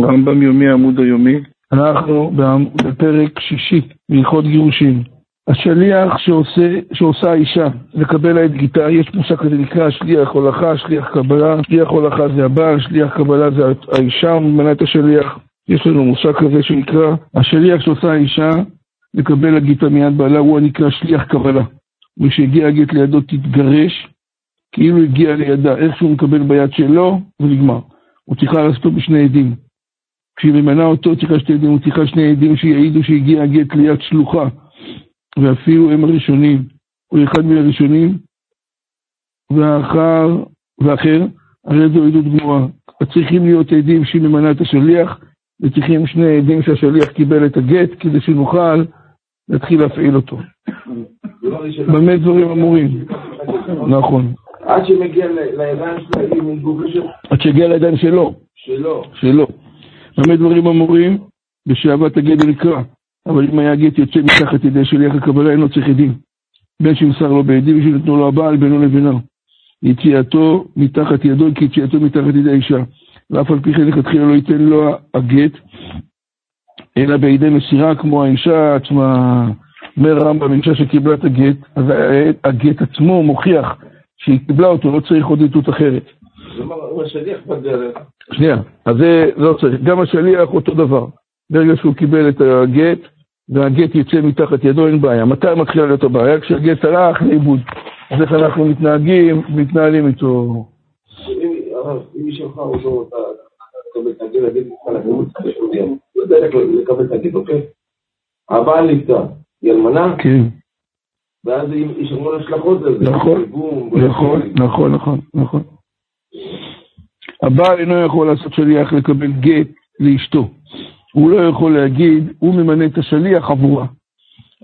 רמב"ם יומי, עמוד היומי. אנחנו בפרק שישי מהלכות גירושים. השליח שעושה, שעושה האישה לקבל לה את גיתה, יש מושג כזה נקרא שליח הולכה, שליח קבלה, שליח הולכה זה הבעל, שליח קבלה זה האישה ממנה את השליח. יש לנו מושג כזה שנקרא, השליח שעושה האישה לקבל הגיתה מיד בעלה, הוא הנקרא שליח קבלה. ושהגיע הגט לידו תתגרש, כאילו הגיע לידה, איך שהוא מקבל ביד שלו, ונגמר. הוא צריכה לעשותו בשני עדים. כשהיא ממנה אותו, צריכה שתי עדים, צריכה שני עדים שיעידו שהגיע הגט ליד שלוחה, ואפילו הם הראשונים, הוא אחד מהראשונים, והאחר, ואחר, הרי זו עדות גמורה. צריכים להיות עדים שהיא ממנה את השליח, וצריכים שני עדים שהשליח קיבל את הגט, כדי שנוכל להתחיל להפעיל אותו. במה דברים אמורים? נכון. עד שמגיע לידיים מגובשת. עד שהגיע לידיים שלו. שלו. שלו. במה דברים אמורים? בשאהבת הגט נקרא. אבל אם היה גט יוצא מתחת ידי שליח הקבלה, אין לו צריך עדים. בין שימסר לו בעדים ושנתנו לו הבעל בינו לבינו. יציאתו מתחת ידו כי יציאתו מתחת ידי האישה. ואף על פי כן לכתחילה לא ייתן לו הגט, אלא בידי מסירה כמו האישה עצמה. אומר רמב"ם, אישה שקיבלה את הגט, אז הגט עצמו מוכיח שהיא קיבלה אותו, לא צריך עוד עדות אחרת. הוא השליח בדרך. שנייה, אז זה לא צריך. גם השליח אותו דבר. ברגע שהוא קיבל את הגט, והגט יוצא מתחת ידו, אין בעיה. מתי מתחילה להיות הבעיה? כשהגט הלך לאיבוד. אז איך אנחנו מתנהגים, מתנהלים איתו. אם היא שלחה אותו, אתה תקבל את הגט, הגט נתקע לגירוץ, לא יודע איך לקבל את הגט, אוקיי? הבעל נפטר, היא אלמנה? כן. ואז ישלמו להשלכות על זה. נכון, נכון, נכון, נכון, נכון. הבעל אינו יכול לעשות שליח לקבל גט לאשתו. הוא לא יכול להגיד, הוא ממנה את השליח עבורה,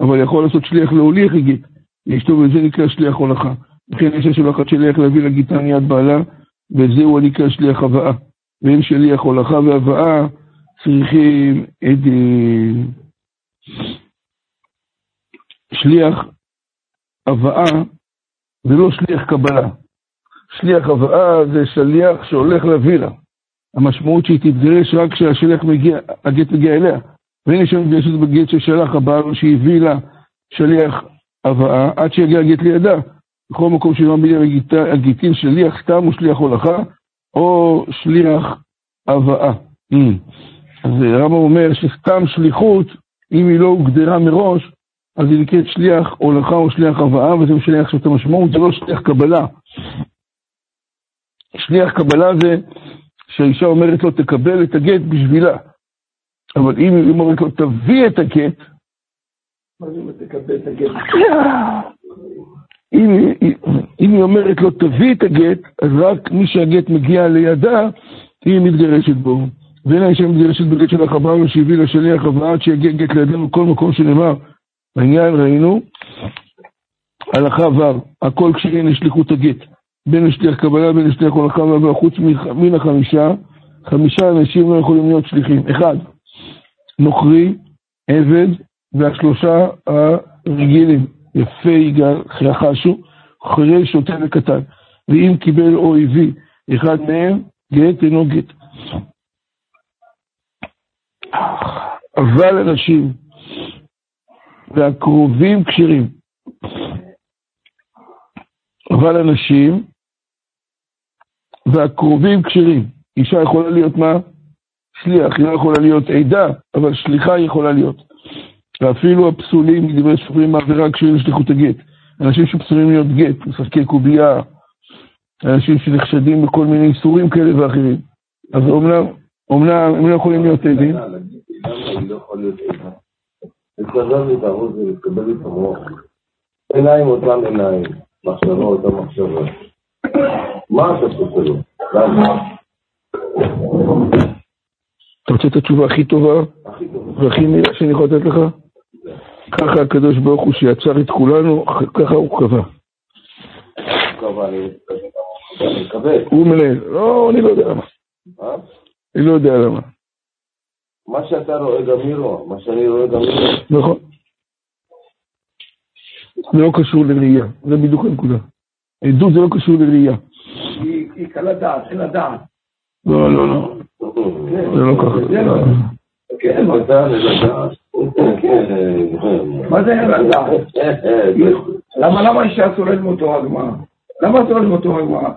אבל יכול לעשות שליח להוליך גט לאשתו, וזה נקרא שליח הולכה. לכן יש לשולחת שליח להביא לגיתה מיד בעלה, וזהו הנקרא שליח הבאה. ואין שליח הולכה והבאה צריכים את שליח הבאה זה לא שליח קבלה. שליח הבאה זה שליח שהולך להביא לה. המשמעות שהיא תתגרש רק כשהשליח מגיע, הגט מגיע אליה. והנה שם מתגרשת בגט ששלח הבעל שהביא לה שליח הבאה עד שיגיע הגט לידה. בכל מקום שלא מילים הגיטין שליח סתם הוא שליח הולכה או שליח הבאה. אז הרמב"ם אומר שסתם שליחות, אם היא לא הוגדרה מראש, אז היא נקראת שליח הולכה או שליח הבאה, וזה משנה עכשיו את המשמעות, זה לא שליח קבלה. שליח קבלה זה שהאישה אומרת לו, תקבל את הגט בשבילה. אבל אם היא אומרת לו, תביא את הגט? אם, אם היא אומרת לו, תביא את הגט, אז רק מי שהגט מגיע לידה, היא מתגרשת בו. ואין האישה מתגרשת בגט של החברה שהביא לשליח הבאה עד שיגיע גט לידינו בכל מקום שנאמר. בעניין ראינו, הלכה ו', הכל כשאין לשליחות הגט. בין לשליח קבלה, בין לשליח הולכה והבאה, חוץ מן החמישה, חמישה אנשים לא יכולים להיות שליחים. אחד, נוכרי, עבד, והשלושה הרגילים, יפה יגאל, חשו, חירל, שוטה וקטן. ואם קיבל או הביא אחד מהם, גט אינו גט. אבל אנשים והקרובים כשרים. אבל אנשים והקרובים כשרים. אישה יכולה להיות מה? שליח, היא לא יכולה להיות עדה, אבל שליחה היא יכולה להיות. ואפילו הפסולים, דברי ספרים מעבירה כשרים לשליחות הגט. אנשים שפסולים להיות גט, משחקי קובייה, אנשים שנחשדים בכל מיני איסורים כאלה ואחרים. אז אומנם, אומנם הם לא יכולים להיות עדים. לא. עיניים אותם עיניים, מחשבות אותם מחשבות. מה אתה עושה לו? אתה רוצה את התשובה הכי טובה הכי טוב. והכי מהירה שאני יכול לתת לך? ככה הקדוש ברוך הוא שיצר את כולנו, ככה הוא קבע. הוא מנהל. לא, אני לא יודע למה. אני לא יודע למה. מה שאתה רואה גם היא רואה, מה שאני רואה גם היא רואה. נכון. זה לא קשור לראייה, זה בדיוק הנקודה. עדות זה לא קשור לראייה. היא קלה דעת, אין לה דעת. לא, לא, לא. זה לא ככה. כן, מה זה לדעת? למה למה אישה אסור ללמוד תורה גמרא? למה אסור ללמוד תורה גמרא?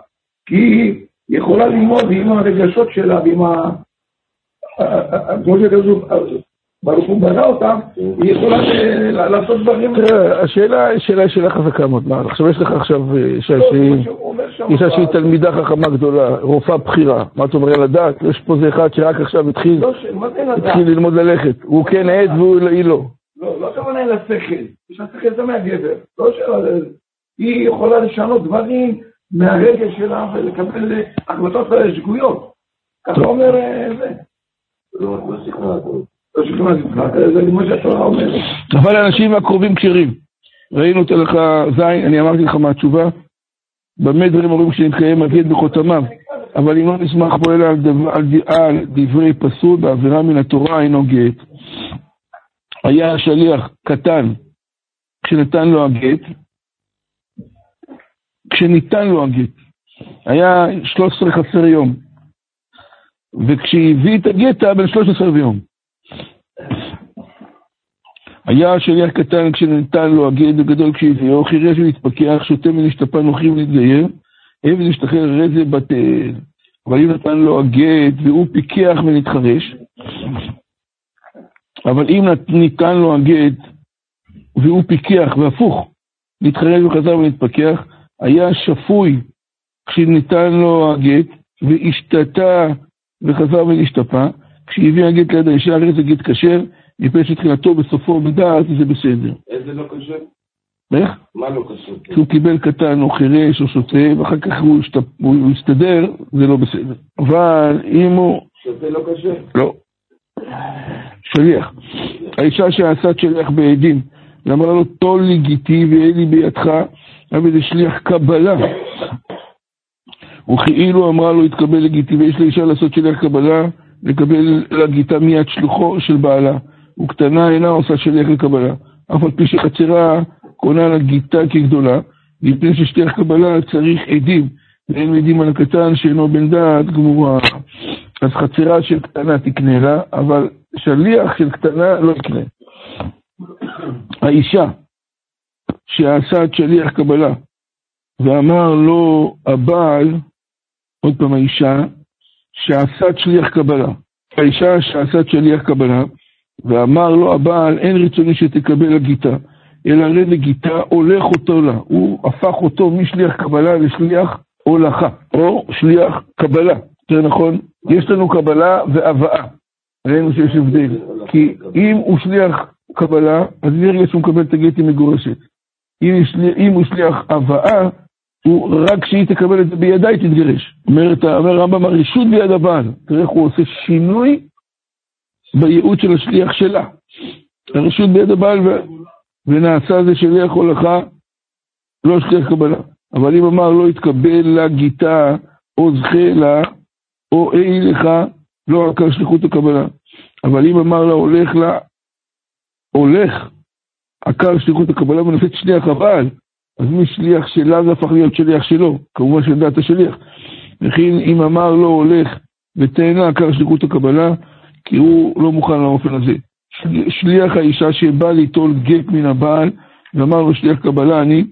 כי היא יכולה ללמוד עם הרגשות שלה ועם ה... כמו שכתוב, ברוך הוא בנה אותם, היא יכולה לעשות דברים... תראה, השאלה היא שאלה חזקה מאוד. מה, עכשיו יש לך עכשיו אישה שהיא... אישה שהיא תלמידה חכמה גדולה, רופאה בכירה. מה אתה אומר לדעת? יש פה זה אחד שרק עכשיו התחיל התחיל ללמוד ללכת. הוא כן עד והיא לא. לא, לא הכוונה אל השכל. יש לה שכל זה מהגבר. לא שאלה, היא יכולה לשנות דברים מהרגש שלה ולקבל החלטות שגויות. ככה אומר זה. לא, לא שכנעתי. אבל האנשים הקרובים כשרים. ראינו את הלכה ז', אני אמרתי לך מה התשובה. במה דברים אומרים כשנתקיים הגט בחותמיו, אבל אם לא נסמך פה אלא על דברי פסול בעבירה מן התורה אינו גט. היה השליח קטן כשנתן לו הגט, כשניתן לו הגט. היה 13 חסר יום, וכשהביא את הגט היה בן 13 ויום. היה השליח קטן כשנתן לו הגד וגדול כשהביאו, חירש ולהתפכח, שותה ונשתפן נוחי ולהתגייר, עבד להשתחרר רזה בתל. אבל אם נתן לו הגט והוא פיקח ונתחרש, אבל אם ניתן לו הגט והוא פיקח והפוך, נתחרש וחזר ונתפכח, היה שפוי כשניתן לו הגט והשתתה וחזר ונשתפה, כשהביא הגט ליד האישה, הרי זה גט כשר, מפני שתחילתו בסופו בדעת זה בסדר. איזה לא כשר? איך? מה לא כשר? כשהוא קיבל קטן או חירש או שותה, ואחר כך הוא, השת... הוא הסתדר, זה לא בסדר. אבל אם הוא... שותה לא כשר? לא. שליח. האישה שעשת שליח בעדים, ואמרה לו, טול לי גיתי ואין לי בידך, אבל זה שליח קבלה. וכאילו אמרה לו, התקבל לגיתי, ויש לאישה לעשות שליח קבלה, לקבל לגיתה מיד שלוחו של בעלה. וקטנה אינה עושה שליח לקבלה, אף על פי שחצרה קונה לה גיתה כגדולה, מפני ששליח קבלה צריך עדים, ואין עדים על הקטן שאינו בן דעת גמורה. אז חצרה של קטנה תקנה לה, אבל שליח של קטנה לא יקנה. האישה שעשה את שליח קבלה ואמר לו הבעל, עוד פעם האישה, שעשה את שליח קבלה. האישה שעשה את שליח קבלה, ואמר לו הבעל, אין רצוני שתקבל הגיתה, אלא הרי לגיתה הולך אותו לה. הוא הפך אותו משליח קבלה לשליח הולכה, או שליח קבלה. יותר נכון, יש לנו קבלה והבאה. ראינו שיש הבדל. כי אם הוא שליח קבלה, אז ברגע שהוא מקבל את הגט היא מגורשת. אם, הוא שליח הבאה, הוא רק כשהיא תקבל את זה בידה היא תתגרש. אומר הרמב"ם, הרשות ביד הבעל. תראה איך הוא עושה שינוי בייעוד של השליח שלה. הרשות ביד הבעל. ונעשה זה שליח הולכה, לא שליח קבלה. אבל אם אמר לא יתקבל לה גיתה, או זכה לה, או אי לך, לא רק על שליחות הקבלה. אבל אם אמר לה הולך לה, הולך, עקר שליחות הקבלה ונושאת שליח הבעל, אז מי שליח שלה זה הפך להיות שליח שלו, כמובן של דעת השליח. וכן אם אמר לו הולך ותהנה עקר שליחות הקבלה, כי הוא לא מוכן לאופן הזה. שליח האישה שבא ליטול גט מן הבעל, ואמר לו שליח קבלה אני,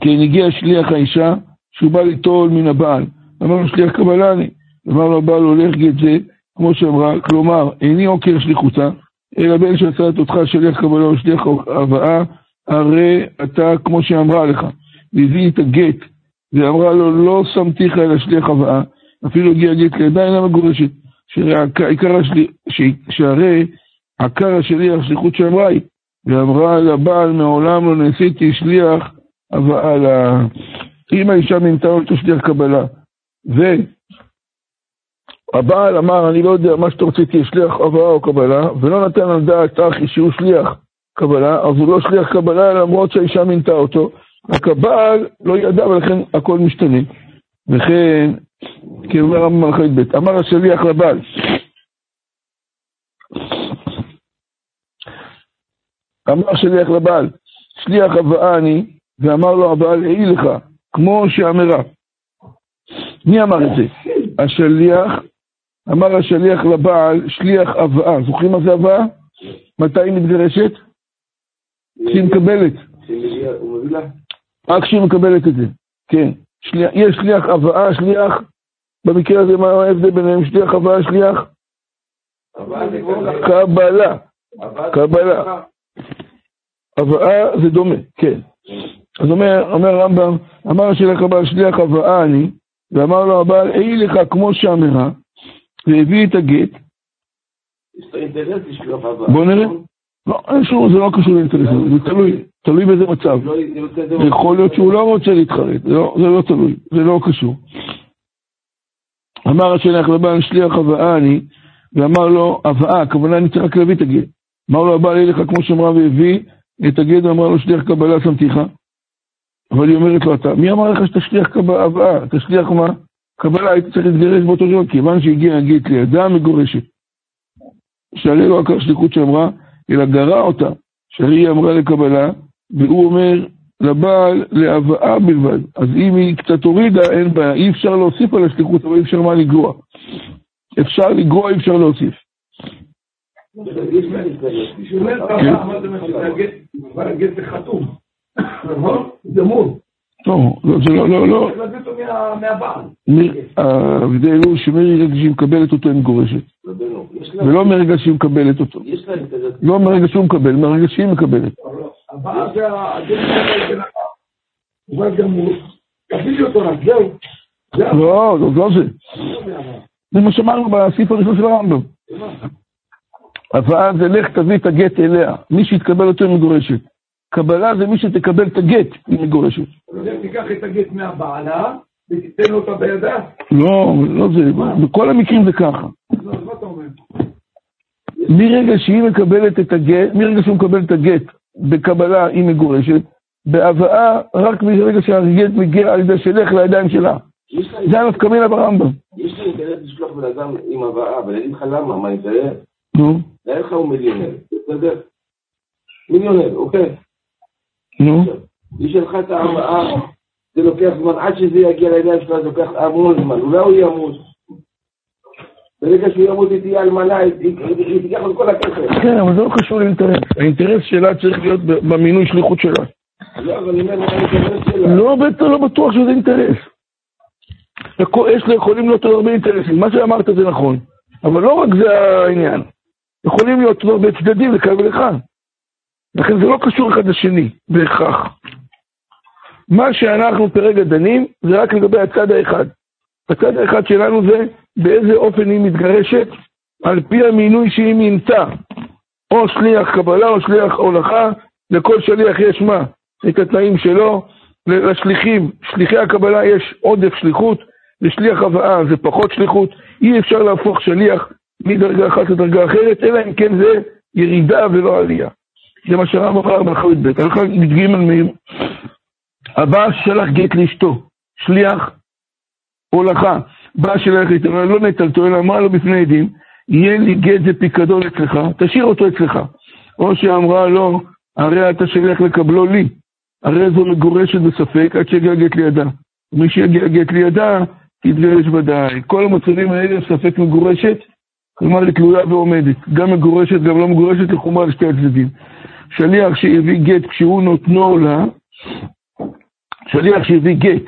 כן הגיע שליח האישה שהוא בא ליטול מן הבעל, אמר לו שליח קבלה אני, אמר לו הבעל הולך גט זה, כמו שאמרה, כלומר, איני עוקר שליחותה, אלא בין שעשת אותך שליח קבלה או שליח הבאה, הרי אתה כמו שאמרה לך, והביא את הגט, ואמרה לו לא שמתיך אלא שליח הבאה, אפילו הגיע גט לידיים למגורשת. שהרי עקר השליח שליחות שאמרה היא, ואמרה לבעל מעולם לא נעשיתי שליח אבל אם האישה מינתה אותו שליח קבלה, והבעל אמר אני לא יודע מה שאתה רוצה תהיה שליח הבאה או קבלה, ולא נתן על דעת אחי שהוא שליח קבלה, אז הוא לא שליח קבלה למרות שהאישה מינתה אותו, רק הבעל לא ידע ולכן הכל משתנה. וכן כי אומר רמב"ם מלכות ב', אמר השליח לבעל, אמר השליח לבעל, שליח הבאה אני, ואמר לו הבעל, אי לך, כמו שאמרה. מי אמר את זה? השליח אמר השליח לבעל, שליח הבאה. זוכרים מה זה הבאה? מתי היא מתגרשת? כשהיא מקבלת. רק כשהיא מקבלת את זה, כן. יש שליח הבאה, שליח, במקרה הזה מה ההבדל ביניהם? שליח הבאה, שליח? קבלה. קבלה. הבאה זה דומה, כן. אז אומר, אומר רמב"ם, אמר שלך הבעל שליח הבאה אני, ואמר לו הבעל, אי לך כמו שאמרה, והביא את הגט. בוא נראה. לא, שוב, זה לא קשור לאינטרסים, זה תלוי, תלוי באיזה מצב. יכול להיות שהוא לא רוצה להתחרט, זה לא, לא תלוי, זה לא קשור. אמר השליח לבעל שליח הבאה אני, ואמר לו, הבאה, הכוונה אני צריך רק להביא את הגט. אמר לו הבעל, לך כמו שאמרה והביא את הגט, ואמר לו שליח קבלה שמתיך. אבל היא אומרת לו, אתה, מי אמר לך שאתה שליח הבאה? אתה שליח מה? קבלה, היית צריך להתגרש באותו זמן, כיוון שהגיע הגט לידה מגורשת. שאלה לא רק השליחות שאמרה, אלא גרע אותה, שהיא אמרה לקבלה, והוא אומר לבעל להבאה בלבד. אז אם היא קצת הורידה, אין בעיה, אי אפשר להוסיף על השליחות, אבל אי אפשר מה לגרוע. אפשר לגרוע, אי אפשר להוסיף. לא, זה לא, לא, לא. ההבדל הוא שמרגע שהיא מקבלת אותו היא מגורשת. ולא מרגע שהיא מקבלת אותו. לא מרגע שהוא מקבל, מרגע שהיא מקבלת. הבאה זה הגט הוא גמור, תביא אותו רק, זהו. לא, לא זה. זה מה שאמרנו בסעיף הראשון של הרמב"ם. הבאה זה לך תביא את הגט אליה, מי שיתקבל אותו היא מגורשת. קבלה זה מי שתקבל את הגט, היא מגורשת. תיקח את הגט מהבעלה ותיתן אותה בידה? לא, לא זה, בכל המקרים זה ככה. לא, מה אומר? מרגע שהיא מקבלת את הגט, מרגע שהוא מקבל את הגט בקבלה היא מגורשת, בהבאה רק מרגע שהגט מגיע על ידי שלך לידיים שלה. זה הנפקא מינה ברמב"ם. יש לי אינטרס לשלוח בן אדם עם הבאה, אבל אני אגיד לך למה, מה אינטרס? נו. תאר לך הוא מיליונר, בסדר? מיליונר, אוקיי. נו. היא שלחה את ההבאה, זה לוקח זמן, עד שזה יגיע לידיים שלה זה לוקח המון זמן, אולי הוא ימות. ברגע שהוא ימות היא תהיה אלמנה, היא תיקח את כל הכסף. כן, אבל זה לא קשור לאינטרס. האינטרס שלה צריך להיות במינוי שליחות שלה. לא, אבל אני אומר, האינטרס שלה? לא, לא בטוח שזה אינטרס. יש לה יכולים להיות הרבה אינטרסים. מה שאמרת זה נכון, אבל לא רק זה העניין. יכולים להיות הרבה צדדים לכאן ולכאן. לכן זה לא קשור אחד לשני, בהכרח. מה שאנחנו כרגע דנים זה רק לגבי הצד האחד. הצד האחד שלנו זה באיזה אופן היא מתגרשת, על פי המינוי שהיא מינתה. או שליח קבלה או שליח הולכה, לכל שליח יש מה? את התנאים שלו. לשליחים, שליחי הקבלה יש עודף שליחות, לשליח הבאה זה פחות שליחות. אי אפשר להפוך שליח מדרגה אחת לדרגה אחרת, אלא אם כן זה ירידה ולא עלייה. זה מה שהרב אמר בהלכה י"ב. הלכה י"ג מאיר. הבא שלח גט לאשתו, שליח הולכה. בא שלח איתו, לא נטלתו, אלא אמרה לו בפני עדים, יהיה לי גט זה פיקדון אצלך, תשאיר אותו אצלך. או שאמרה לו, הרי אתה שליח לקבלו לי, הרי זו מגורשת בספק עד שיגיע גט לידה. מי שיגיע גט לידה, תתגרש ודאי. כל המצבים האלה ספק מגורשת, כלומר היא תלויה ועומדת. גם מגורשת, גם לא מגורשת, לחומרה לשתי הצדדים. שליח שהביא גט כשהוא נותנו לה, שליח שהביא גט,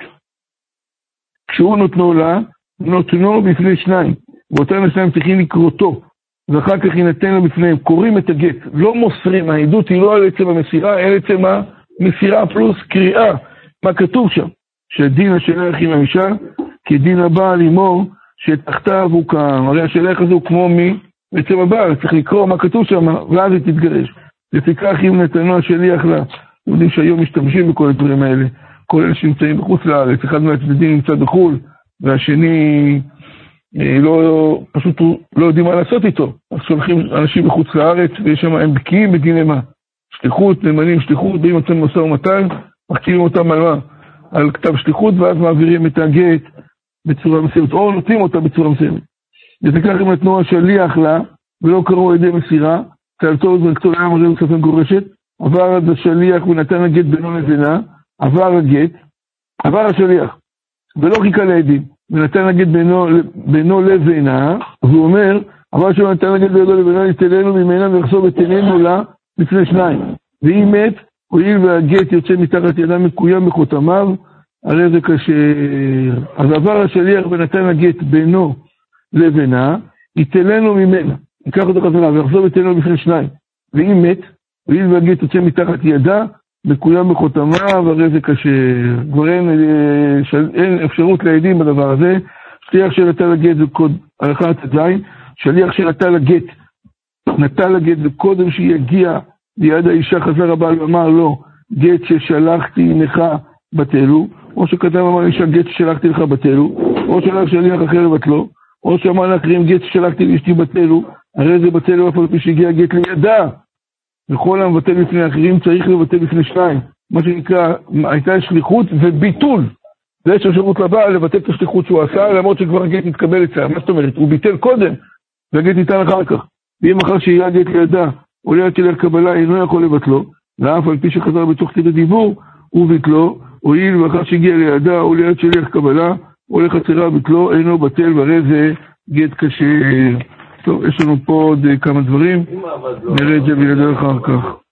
כשהוא נותנו לה, נותנו בפני שניים. ואותם השניים צריכים לקרותו, ואחר כך יינתן לו בפניהם. קוראים את הגט, לא מוסרים, העדות היא לא על עצם המסירה, אלא עצם המסירה פלוס קריאה. מה כתוב שם? שדין השליח עם האישה, כדין הבעל עמו, שתחתיו הוא קם. הרי השליח הזה הוא כמו מי? בעצם הבעל, צריך לקרוא מה כתוב שם, ואז היא תתגרש. לפיכך אם נתנו השליח לה, יודעים שהיום משתמשים בכל הדברים האלה. אלה שנמצאים בחוץ לארץ, אחד מהצדדים נמצא בחו"ל, והשני אה, לא, פשוט לא יודעים מה לעשות איתו. אז שולחים אנשים מחוץ לארץ, ויש שם, הם בקיאים בדיני מה? שליחות, נאמנים שליחות, באים אותם משא ומתן, מחתימים אותם על מה? על כתב שליחות, ואז מעבירים את הגט בצורה מסוימת, או נותנים אותה בצורה מסוימת. וכך הם נתנו השליח לה, ולא קראו על ידי מסירה, צלתו וזרקתו לים הרי כספים גורשת, עבר עד השליח ונתן הגט בינו לבינה, עבר הגט, עבר השליח, ולא חיכה לעדים. ונתן לגט בינו, בינו לבינה, והוא אומר, אבל שהוא נתן לגט בינו לבינה, יתלנו ממנה ויחסור ותננו לה לפני שניים. ואם מת, הואיל והגט יוצא מתחת ידם מקוים בחותמיו, הרי זה כשר. אז עבר השליח ונתן הגט בינו לבינה, יתלנו ממנה. ייקח אותו חזרה ויחזור ותננו לפני שניים. ואם מת, הואיל והגט יוצא מתחת ידה, מקוים בחותמיו, הרי זה כשר. כבר אין, אה, אין אפשרות לעדים בדבר הזה. שליח שנטל הגט זה קוד הלכה ט"ז, שליח שנטל הגט, נטל הגט וקודם שיגיע ליד האישה חזר הבעל ואמר לו, גט ששלחתי ממך בטלו, או שכתב אמר לאישה גט ששלחתי לך בטלו, או שלח שליח אחר לבטלו, או שאמר לאחרים גט ששלחתי לאשתי בטלו, הרי זה בטלו אף על פי שהגיע גט לידה. וכל המבטל בפני אחרים צריך לבטל בפני שניים. מה שנקרא, הייתה שליחות וביטול. ויש אפשרות לבעל לבטל את השליחות שהוא עשה, למרות שכבר הגט מתקבל אצלה. מה זאת אומרת? הוא ביטל קודם, והגט ניתן אחר כך. ואם אחר שיהיה הגט לידה, עולה על קבלה, אינו יכול לבטלו, ואף על פי שחזר בתוך כדי דיבור, הוא ביטלו, הואיל ואחר שהגיע לידה, עולה עד שליח קבלה, עולה חצרה ביטלו, אינו בטל, והרי זה גט קשה. טוב, יש לנו פה עוד כמה דברים, נראה את זה בלעדיו אחר כך.